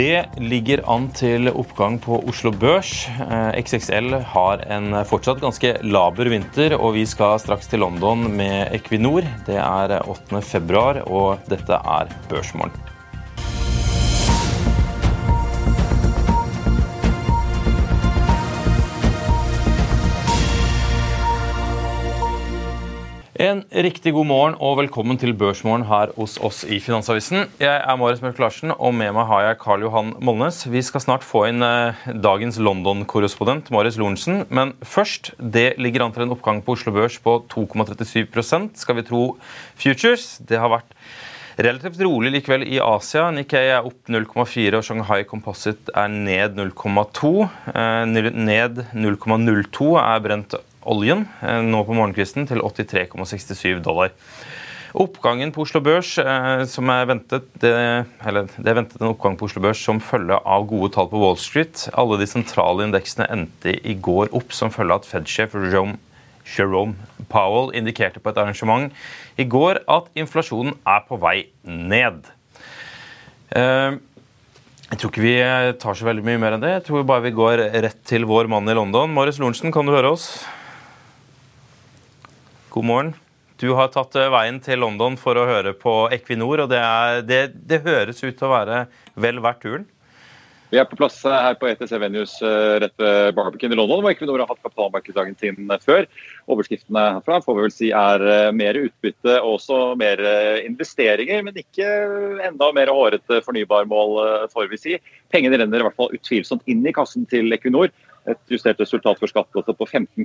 Det ligger an til oppgang på Oslo Børs. Eh, XXL har en fortsatt ganske laber vinter, og vi skal straks til London med Equinor. Det er 8. februar, og dette er Børsmorgen. En riktig god morgen og velkommen til Børsmorgen her hos oss i Finansavisen. Jeg er Marius Mørk Larsen, og med meg har jeg Karl Johan Molnes. Vi skal snart få inn eh, dagens London-korrespondent Marius Lorentzen. Men først, det ligger an til en oppgang på Oslo Børs på 2,37% skal vi tro Futures. Det har vært Relativt rolig likevel i Asia. Nikkei er opp 0,4 og Shanghai Composite er ned 0,2. Ned 0,02 er brent oljen eh, nå på morgenkvisten til 83,67 dollar. Oppgangen på Oslo Børs eh, som er ventet, det, eller det er ventet en oppgang på Oslo Børs som følge av gode tall på Wall Street. Alle de sentrale indeksene endte i går opp som følge av at Fed-sjef Jerome, Powell indikerte på et arrangement i går at inflasjonen er på vei ned. Eh, jeg tror ikke vi tar så veldig mye mer enn det. Jeg tror bare vi går rett til vår mann i London. Marius Lorentzen, kan du høre oss? God morgen. Du har tatt eh, veien til London for å høre på Equinor, og det, er, det, det høres ut til å være vel verdt turen? Vi er på plass her på ETC Venues eh, rett ved Barbican i London, hvor Equinor har hatt kapitalmarkedsdagen sin før. Overskriftene herfra får vi vel si er eh, mer utbytte og også mer investeringer, men ikke enda mer hårete fornybarmål, får vi si. Pengene renner i hvert fall utvilsomt inn i kassen til Equinor et justert resultat for skatt på 15,1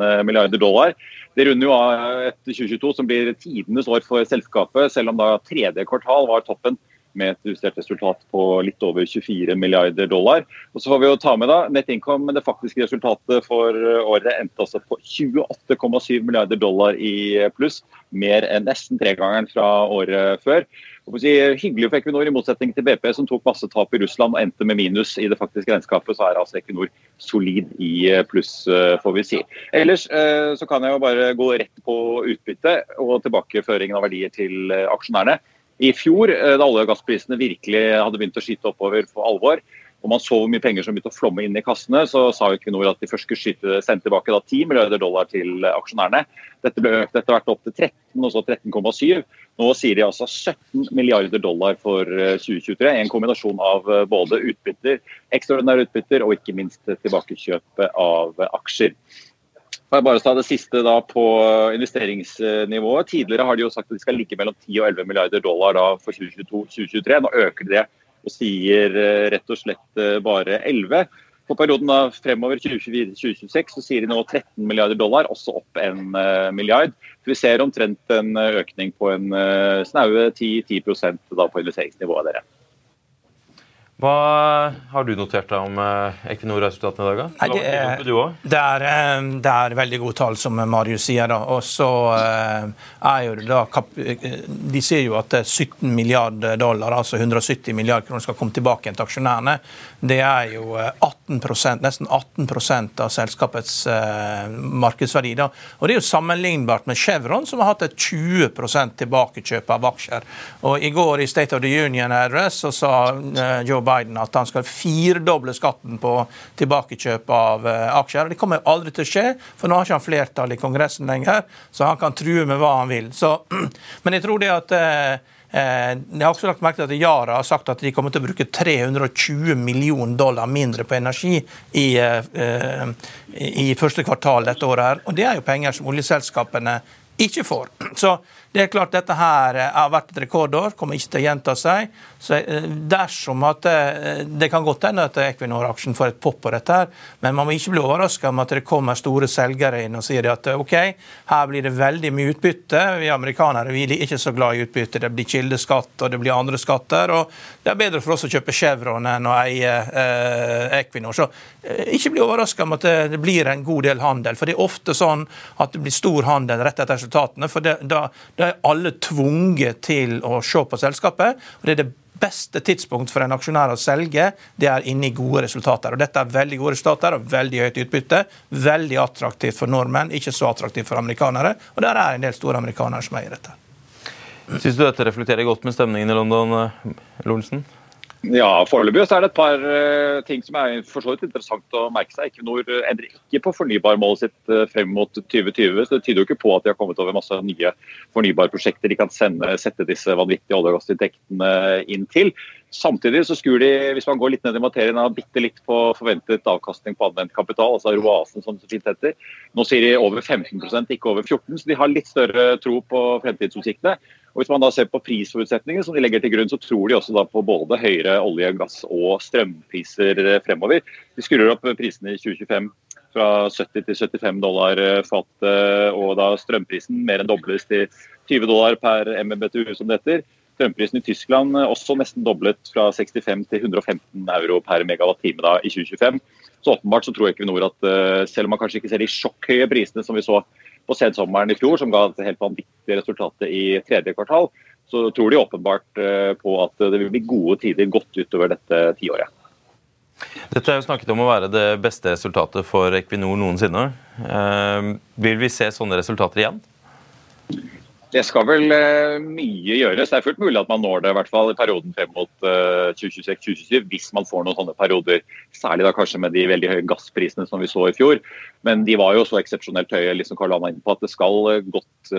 eh, milliarder dollar. Det runder jo av et 2022 som blir tidenes år for selskapet, selv om da tredje kvartal var toppen med et justert resultat på litt over 24 milliarder dollar. Og så får vi jo ta med da, Net income, det faktiske resultatet for året endte altså på 28,7 milliarder dollar i pluss. Mer enn nesten tregangeren fra året før. Si, hyggelig for Equinor, i motsetning til BP, som tok masse tap i Russland og endte med minus i det faktiske regnskapet, så er altså Equinor solid i pluss, får vi si. Ellers så kan jeg jo bare gå rett på utbytte og tilbakeføringen av verdier til aksjonærene. I fjor, da olje- og gassprisene virkelig hadde begynt å skyte oppover for alvor, og man så hvor mye penger som begynte å flomme inn i kassene, så sa Equinor at de først skulle skyte, sende tilbake da 10 milliarder dollar til aksjonærene. Dette ble økt etter hvert opp til 13, og så 13,7. Nå sier de altså 17 milliarder dollar for 2023. En kombinasjon av både utbytter, ekstraordinære utbytter og ikke minst tilbakekjøp av aksjer. Jeg bare ta det siste da på investeringsnivået. Tidligere har de jo sagt at de skal ligge mellom 10 og 11 milliarder dollar for 2022-2023. Nå øker de det og sier rett og slett bare 11. På perioden da fremover 2024-2026 så sier de nå 13 milliarder dollar, også opp en milliard. Så vi ser omtrent en økning på en snaue 10, 10 da på investeringsnivået. dere. Hva har du notert deg om Equinor-resultatene i dag? Nei, det, er, det, er, det, er, veldig gode tall, som Marius sier. da, og så er jo da, De sier jo at 17 milliarder dollar, altså 170 milliarder kroner, skal komme tilbake til aksjonærene. Det er jo 18% nesten 18% av selskapets markedsverdi. da, og Det er jo sammenlignbart med Chevron, som har hatt et 20% tilbakekjøp av aksjer. Og I går i State of the Union Address så sa Joe Biden at han skal firedoble skatten på tilbakekjøp av aksjer. Det kommer aldri til å skje, for nå har ikke han flertall i Kongressen lenger, så han kan true med hva han vil. Så, men jeg tror det at jeg har også lagt merke til at Yara har sagt at de kommer til å bruke 320 millioner dollar mindre på energi i, i første kvartal dette året. her, og Det er jo penger som oljeselskapene ikke får. Så det er klart Dette her har vært et rekordår, kommer ikke til å gjenta seg. Så dersom at Det kan godt hende at Equinor-aksjen får et pop på dette, her, men man må ikke bli overraska om at det kommer store selgere inn og sier at ok, her blir det veldig mye utbytte. Vi amerikanere vi er ikke så glad i utbytte. Det blir kildeskatt og det blir andre skatter. og Det er bedre for oss å kjøpe Chevron enn å eie eh, Equinor. Så eh, ikke bli overraska om at det, det, blir en god del handel. For det er ofte sånn at det blir stor handel rett etter resultatene. for det, da, da er alle tvunget til å se på selskapet. og det er det beste tidspunkt for en aksjonær å selge, det er inne i gode resultater. Og Dette er veldig gode resultater og veldig høyt utbytte. Veldig attraktivt for nordmenn, ikke så attraktivt for amerikanere. Og der er en del store amerikanere som eier dette. Syns du dette reflekterer godt med stemningen i London, Lorentzen? Ja, Foreløpig er det et par uh, ting som er for så vidt interessant å merke seg. Equinor endrer ikke på fornybarmålet sitt uh, frem mot 2020. så Det tyder jo ikke på at de har kommet over masse nye fornybarprosjekter de kan sende, sette disse vanvittige olje- og gassinntektene inn til. Samtidig så skulle de, hvis man går litt ned i materien, ha bitte litt på forventet avkastning på anvendt kapital, altså roasen som det fint heter. Nå sier de over 15% ikke over 14 så de har litt større tro på fremtidsutsiktene. Og Hvis man da ser på prisforutsetningene som de legger til grunn, så tror de også da på både høyere olje-, gass- og strømpriser fremover. De skrur opp prisene i 2025 fra 70 til 75 dollar fatet, og da strømprisen mer enn dobles til 20 dollar per MMBTU, som det heter. Strømprisen i Tyskland også nesten doblet fra 65 til 115 euro per megawatt-time da i 2025. Så åpenbart så tror Equinor at selv om man kanskje ikke ser de sjokkhøye prisene som vi så på sensommeren i fjor, som ga et helt vanvittig resultat i tredje kvartal, så tror de åpenbart på at det vil bli gode tider godt utover dette tiåret. Dette er jo snakket om å være det beste resultatet for Equinor noensinne. Eh, vil vi se sånne resultater igjen? Det skal vel uh, mye gjøres. Det er fullt mulig at man når det i hvert fall i perioden frem mot uh, 2026-2027, hvis man får noen sånne perioder. Særlig da kanskje med de veldig høye gassprisene som vi så i fjor. Men de var jo så eksepsjonelt høye liksom Karl Anna på at det skal uh, godt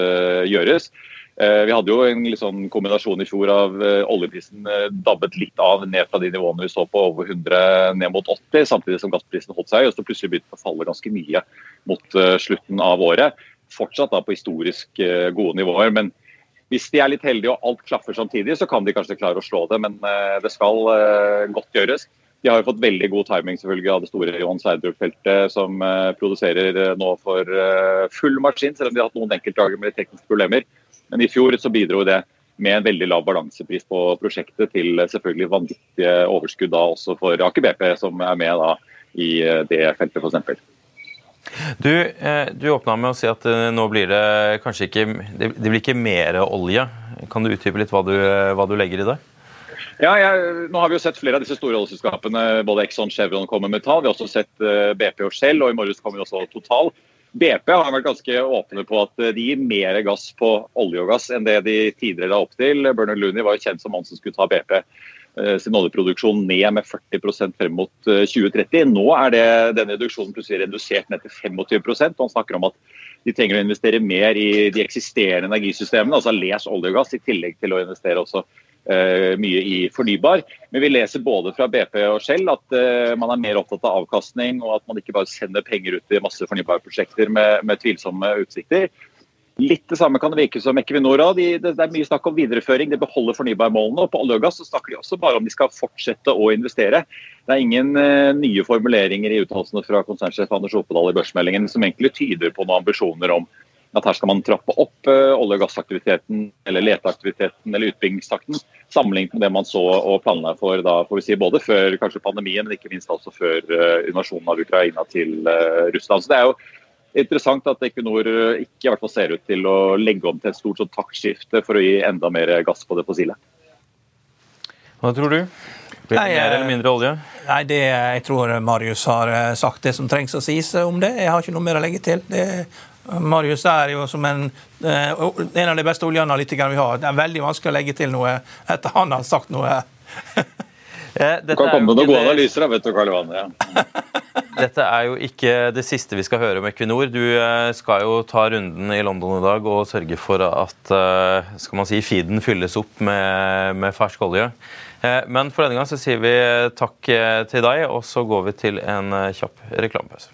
gjøres. Vi hadde jo en sånn kombinasjon i fjor av oljeprisen dabbet litt av ned fra de nivåene vi så på over 100 ned mot 80, samtidig som gassprisen holdt seg og så plutselig begynte å falle ganske mye mot slutten av året fortsatt da på historisk uh, gode nivåer. Men hvis de er litt heldige og alt klaffer samtidig, så kan de kanskje klare å slå det. Men uh, det skal uh, godt gjøres. De har jo fått veldig god timing selvfølgelig av det store Johan Sverdrup-feltet, som produserer nå for full maskin, selv om de har hatt noen enkeltdager med tekniske problemer. Men i fjor så bidro det med en veldig lav balansepris på prosjektet, til selvfølgelig vanvittige overskudd da også for Aker BP, som er med da i det feltet f.eks. Du, eh, du åpna med å si at eh, nå blir det kanskje ikke Det blir ikke mer olje. Kan du utdype litt hva du, hva du legger i det? Ja, jeg, nå har vi jo sett flere av disse store oljeselskapene, både Exxon Chevron kommer med tall. Vi har også sett uh, BP og Shell, og i morges kommer også Total. BP har vært ganske åpne på at de gir mer gass på olje og gass enn det de tidligere la opp til. Bernard Looney var jo kjent som mann som skulle ta BP sin oljeproduksjon ned med 40% frem mot uh, 2030. Nå er det, denne reduksjonen plutselig redusert ned til 25 og Han snakker om at de trenger å investere mer i de eksisterende energisystemene, altså les olje og gass, i tillegg til å investere også uh, mye i fornybar. Men vi leser både fra BP og Shell at uh, man er mer opptatt av avkastning, og at man ikke bare sender penger ut i masse fornybarprosjekter med, med tvilsomme utsikter. Litt det samme kan det virke som Equinor. De, det, er mye snakk om videreføring. De beholder fornybarmålene. Og på olje og gass så snakker de også bare om de skal fortsette å investere. Det er ingen uh, nye formuleringer i uttalelsene fra konsernsjef Anders Opedal i børsmeldingen som egentlig tyder på noen ambisjoner om at her skal man trappe opp uh, olje- og gassaktiviteten eller leteaktiviteten eller utbyggingstakten sammenlignet med det man så og planla for da, får vi si, både før kanskje pandemien, men ikke minst også før uh, invasjonen av Ukraina til Russland. Så det er jo interessant at Equinor ikke i hvert fall ser ut til å legge om til et stort sånn taktskifte for å gi enda mer gass på det fossile. Hva tror du? Blir det mer eller mindre olje? Nei, det, Jeg tror Marius har sagt det som trengs å sies om det. Jeg har ikke noe mer å legge til. Det Marius er jo som en, eh, en av de beste oljeanalytikerne vi har. Det er veldig vanskelig å legge til noe etter han har sagt noe. Eh, du kan komme med noen gode analyser, da, vet du, Karl Johan. Ja. Dette er jo ikke det siste vi skal høre om Equinor. Du eh, skal jo ta runden i London i dag og sørge for at skal man si, feeden fylles opp med, med fersk olje. Men for denne gang så sier vi takk til deg, og så går vi til en kjapp reklamepause.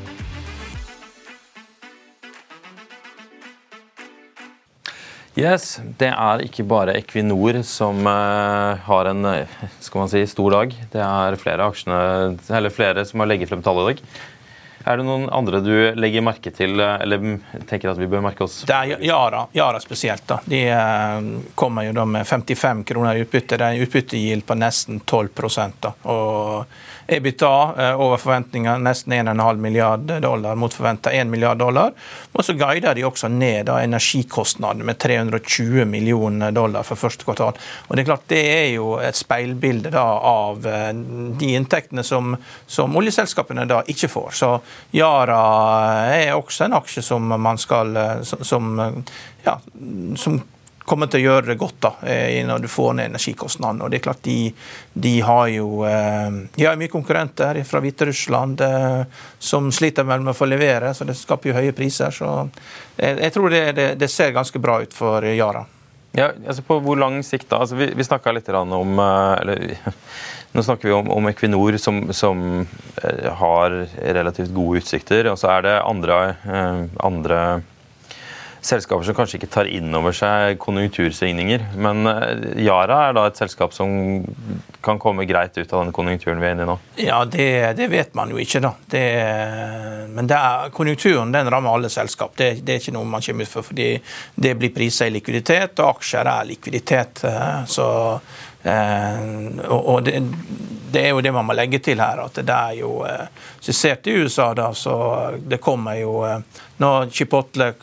Yes, Det er ikke bare Equinor som uh, har en eh, skal man si, stor dag. Det er flere, aksjene, eller flere som har legget frem tall i dag. Er det noen andre du legger merke til, eh, eller tenker at vi bør merke oss? Det er Yara, Yara spesielt. da. De kommer jo da med 55 kroner i utbytte. Det er en utbyttegild på nesten 12 da. Og EBITDA eh, over forventninger, nesten 1,5 milliard dollar mot forventa 1 milliard dollar. Og så guider de også ned da, energikostnadene med 320 millioner dollar for første kvartal. Og Det er klart det er jo et speilbilde da, av eh, de inntektene som, som oljeselskapene da ikke får. Så Yara er også en aksje som man skal eh, som, ja, som kommer til å gjøre det godt da, eh, når du får ned energikostnadene. Og det er klart De, de har jo eh, de har mye konkurrenter fra Hviterussland eh, som sliter med å få levere, så det skaper jo høye priser. Så jeg, tror det, det, det, ser ganske bra ut for Yara. Ja, altså På hvor lang sikt da? Altså, vi vi snakka litt om eller, Nå snakker vi om, om Equinor, som, som, har relativt gode utsikter. Og så er det andre, andre selskaper som kanskje ikke tar inn over seg konjunktursvingninger. Men eh, Yara er da et selskap som kan komme greit ut av den konjunkturen vi er inne i nå? Ja, det, det vet man jo ikke, da. Det, men er, konjunkturen den rammer alle selskap. Det, det, er ikke noe man kommer ut for, fordi det blir priser i likviditet, og aksjer er likviditet. Eh, så og det, det, er jo det man må legge til her. at det er jo, eh, Hvis vi ser til USA, da, så det kommer jo eh, Når Chipotle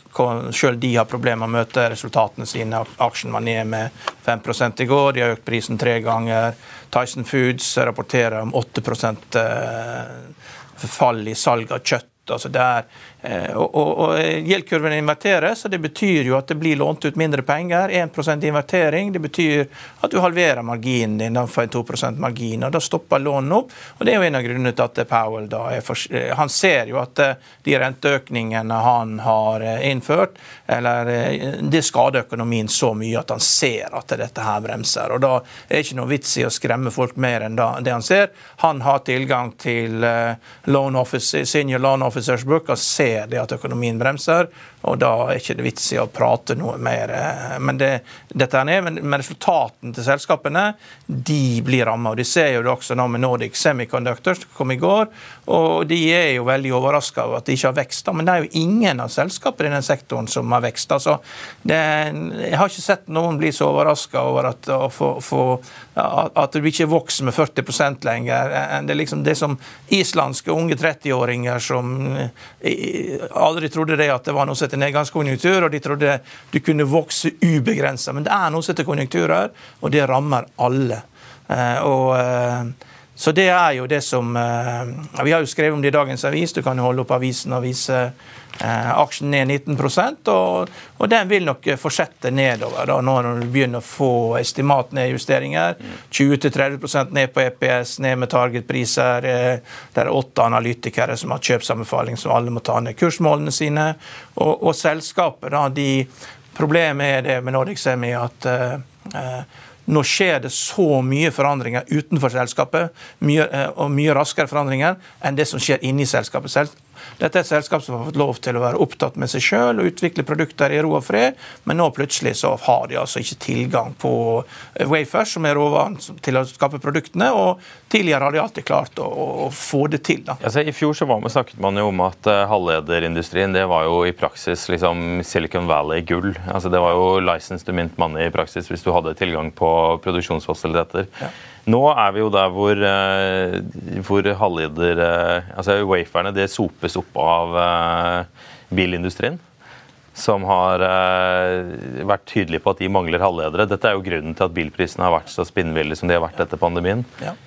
selv de har problemer med å møte resultatene sine, aksjen var ned med 5 i går, de har økt prisen tre ganger. Tyson Foods rapporterer om 8% fall i salg av kjøtt altså det er, eh, og, og, og Gjeldkurven inverterer, så det betyr jo at det blir lånt ut mindre penger. 1% invertering. Det betyr at du halverer marginen din for en 2% margin. og Da stopper lånene opp. og Det er jo en av grunnene til at Powell da er for, Han ser jo at de renteøkningene han har innført, eller det skader økonomien så mye at han ser at dette her bremser. og Da er det ikke noe vits i å skremme folk mer enn det han ser. Han har tilgang til loan office, senior loan officers book og ser det at økonomien bremser. Og da er ikke det vits i å prate noe mer. Men, det, dette er, men, men resultatene til selskapene de blir ramma. De ser jo det også nå med Nordic Semiconductors som kom i går. Og de er jo veldig overraska over at de ikke har vekst. Men det er jo ingen av selskapene i den sektoren som har vekst. Altså, det, jeg har ikke sett noen bli så overraska over at, for, for, at du ikke vokser med 40% lenger. Det er liksom det som islandske unge 30-åringer som aldri trodde det at det var noe som heter nedgangskonjunktur, og de trodde du kunne vokse ubegrensa. Men det er noe som heter konjunkturer, og det rammer alle. Eh, og eh, så det er jo det som eh, Vi har jo skrevet om det i dagens avis. Du kan jo holde opp avisen og vise aksjen ned 19 og, og den vil nok fortsette nedover da, når du begynner å få estimatnedjusteringer. 20-30% ned på EPS, ned med targetpriser. Det er åtte analytikere som har kjøpsanbefaling som alle må ta ned kursmålene sine. Og, og selskapet, da, de Problemet er det med Nordic Semi at uh, nå skjer det så mye forandringer utenfor selskapet, mye, uh, og mye raskere forandringer enn det som skjer inni selskapet. selv. Dette er et selskap som har fått lov til å være opptatt med seg sjøl og utvikle produkter i ro og fred, men nå plutselig så har de altså ikke tilgang på Wafers, som er råvaren til å skape produktene. og Tidligere har de alltid klart å, å få det til. Altså, I fjor så var, snakket man jo om at uh, halvlederindustrien det var jo i praksis liksom Silicon Valley-gull. Altså, det var jo license to mint money i praksis hvis du hadde tilgang på produksjonsfasiliteter. Ja. Nå er vi jo der hvor, uh, hvor halvleder uh, altså Waferne det sopes opp av bilindustrien som har vært tydelig på at de mangler halvledere. Dette er jo grunnen til at bilprisene har vært så spinnville som de har vært etter pandemien. Ja.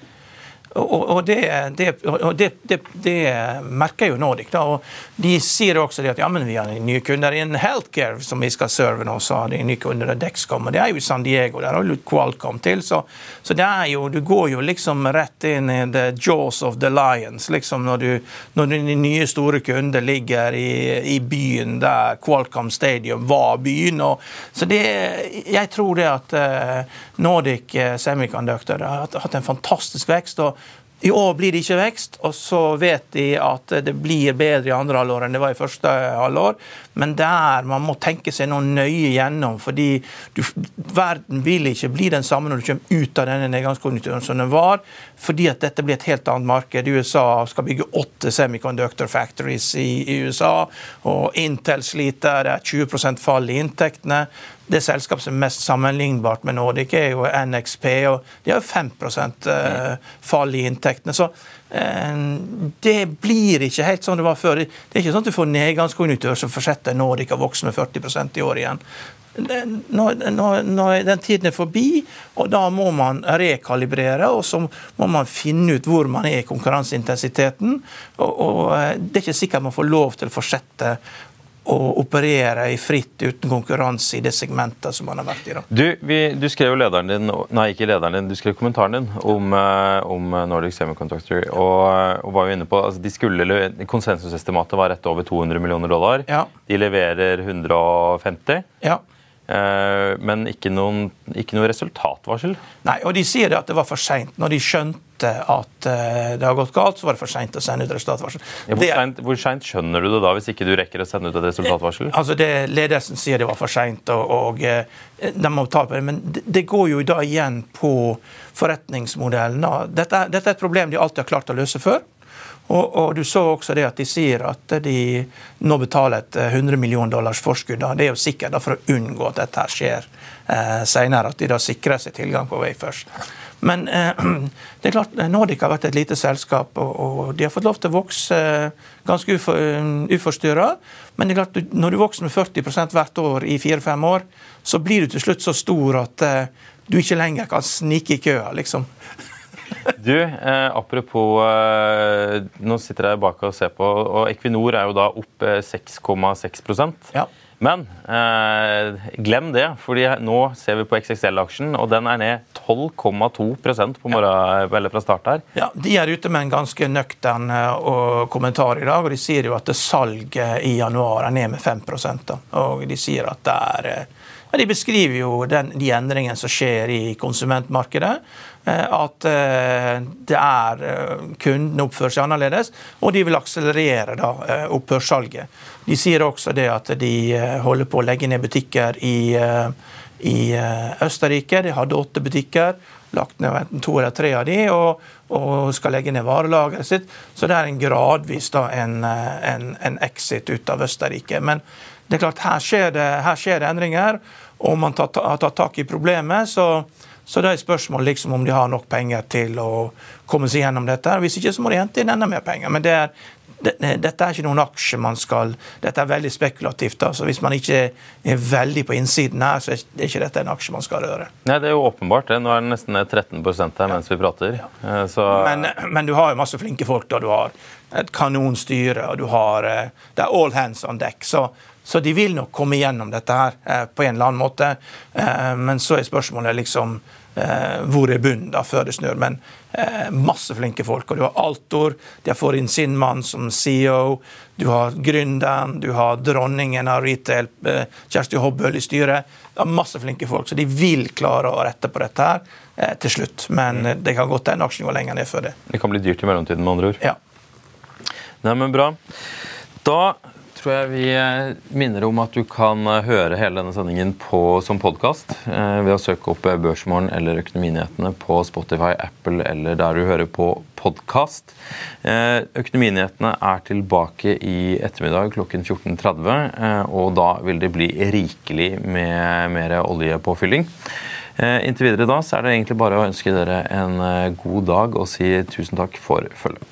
Og, og, det, det, og det, det, merker jo Nordic. da, og De sier også at ja, men vi har nye kunder innen healthcare som vi skal serve nå. så har de nye kunder Dexcom, og Det er jo San Diego, der har Qualcomm til. Så, så, det er jo, du går jo liksom rett inn i the jaws of the lions liksom når, du, når de nye store kunder ligger i, i byen der Qualcomm Stadium var byen. Og, så det, jeg tror det at uh, Nordic eh, Semiconductor har hatt en fantastisk vekst. og i år blir det ikke vekst, og så vet de at det blir bedre i andre halvår enn det var i første halvår. Men der man må tenke seg noe nøye gjennom, fordi du, verden vil ikke bli den samme når du kommer ut av denne nedgangskonjunkturen som den var, fordi at dette blir et helt annet marked. USA skal bygge åtte semiconductor factories i, i USA, og Intel sliter, det er 20 fall i inntektene. Det selskapet som er mest sammenlignbart med Nordic, er jo NXP, og de har jo 5 eh, fall i inntektene. Så eh, det blir ikke helt sånn det var før. Det er ikke sånn at du får nedgangskonjunktur som fortsetter Nordic å vokse med 40% i år igjen. Når, når, når, den tiden er forbi, og da må man rekalibrere, og så må man finne ut hvor man er i konkurranseintensiteten. Og, og eh, Det er ikke sikkert man får lov til å fortsette å operere i fritt uten konkurranse i det segmentet som man har vært i. da. Du, vi, du skrev jo lederen din, nei ikke lederen din, du skrev kommentaren din om, eh, om Nordic Semiconductor. Og, og, var jo inne på, altså de skulle, Konsensusestimatet var rett over 200 millioner dollar. Ja. De leverer 150. Ja. Eh, men ikke, noen, ikke noe resultatvarsel? Nei, og de sier at det var for seint. Når de skjønte at eh, det har gått galt, så var det for seint å sende ut resultatvarsel. Ja, hvor seint skjønner du det da, hvis ikke du rekker å sende ut et resultatvarsel? Eh, altså det Ledelsen sier det var for seint, og, og de må ta på det. Men det, det går jo da igjen på forretningsmodellen. Dette, dette er et problem de alltid har klart å løse før. Og, og, Du så også det at de sier at de nå betaler et 100 millioner dollars forskudd. Det er jo sikkert for å unngå at dette skjer eh, senere, at de da sikrer seg tilgang på Wafers. Men eh, det er klart, Nordic har vært et lite selskap, og, og de har fått lov til å vokse eh, ganske ufor, uforstyrra. Men det er klart, når du vokser med 40% hvert år i fire-fem år, så blir du til slutt så stor at eh, du ikke lenger kan snike i køa. liksom. Du, eh, apropos eh, Nå sitter jeg bak og ser på, og Equinor er jo da opp 6,6 Ja. Men eh, glem det, fordi nå ser vi på XXL-aksjen, og den er ned 12,2% på morgen, eller fra start her. Ja, De er ute med en ganske nøktern uh, kommentar i dag. og De sier jo at salget i januar er ned med 5 da. Og de sier at det er uh, ja, De beskriver jo den, de endringene som skjer i konsumentmarkedet. Eh, at det er kunden oppfører seg annerledes, og de vil akselerere da opphørssalget. De sier også det at de holder på å legge ned butikker i, i Østerrike. De hadde åtte butikker lagt ned to eller tre av de, og, og skal legge ned varelageret sitt. Så det er en gradvis da, en, en, en, exit ut av Østerrike. Men det er klart, her skjer det, her skjer det endringer, og man har tatt tak i problemet. så så det er spørsmål liksom om de har nok penger til å komme seg gjennom dette. Hvis ikke så må de hente inn enda mer penger. Men det er, dette er ikke noen aksje man skal Dette er veldig spekulativt. da, så Hvis man ikke er veldig på innsiden her, så er ikke dette en aksje man skal røre. Nei, Det er jo åpenbart. det. Nå er det nesten 13 her mens vi prater. Ja. Eh, så... Men, men, du har jo masse flinke folk. da, Du har et kanonstyre, og du har eh, Det er all hands on deck. Så, så de vil nok komme gjennom dette her eh, på en eller annen måte. Men så er spørsmålet liksom Eh, hvor er bunnen da, før det snør. Men eh, masse flinke folk. Og du har Altor, de har fått inn sin mann som CEO. Du har gründeren, du har dronningen av retail, eh, Kjersti Hobbøl, i styret. Det er masse flinke folk, så de vil klare å rette på dette her eh, til slutt. Men det kan godt hende aksjen går lenger ned før det. Det kan bli dyrt i mellomtiden, med andre ord. Ja. Nei, men bra. Da tror jeg vi eh, minner om at du kan eh, høre hele denne sendingen på, som podkast eh, ved å søke opp Børsmorgen eller Økonominyhetene på Spotify, Apple eller der du hører på podkast. Økonominyhetene er tilbake i ettermiddag klokken 14.30, og da vil det bli rikelig med mer oljepåfylling. Inntil videre da så er det egentlig bare å ønske dere en god dag og si tusen takk for følget.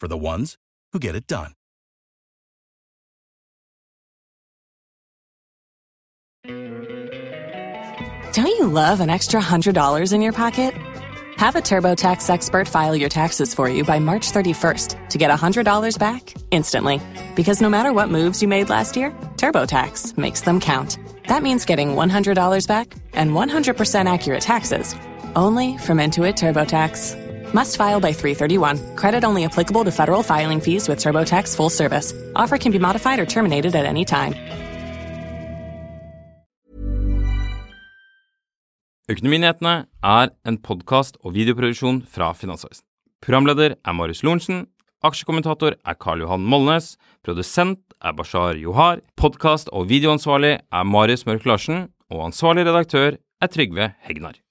for the ones who get it done. Don't you love an extra $100 in your pocket? Have a TurboTax expert file your taxes for you by March 31st to get $100 back instantly. Because no matter what moves you made last year, TurboTax makes them count. That means getting $100 back and 100% accurate taxes only from Intuit TurboTax. Must file by 331. Credit only applicable to federal filing fees with TurboTax full service. Offer can be modified or terminated at any time. Økonominyhetene er en podkast og videoproduksjon fra Finansavisen. Programleder er Marius Lorentzen. Aksjekommentator er Karl Johan Molnes. Produsent er Bashar Johar. Podkast- og videoansvarlig er Marius Mørk Larsen. Og ansvarlig redaktør er Trygve Hegnar.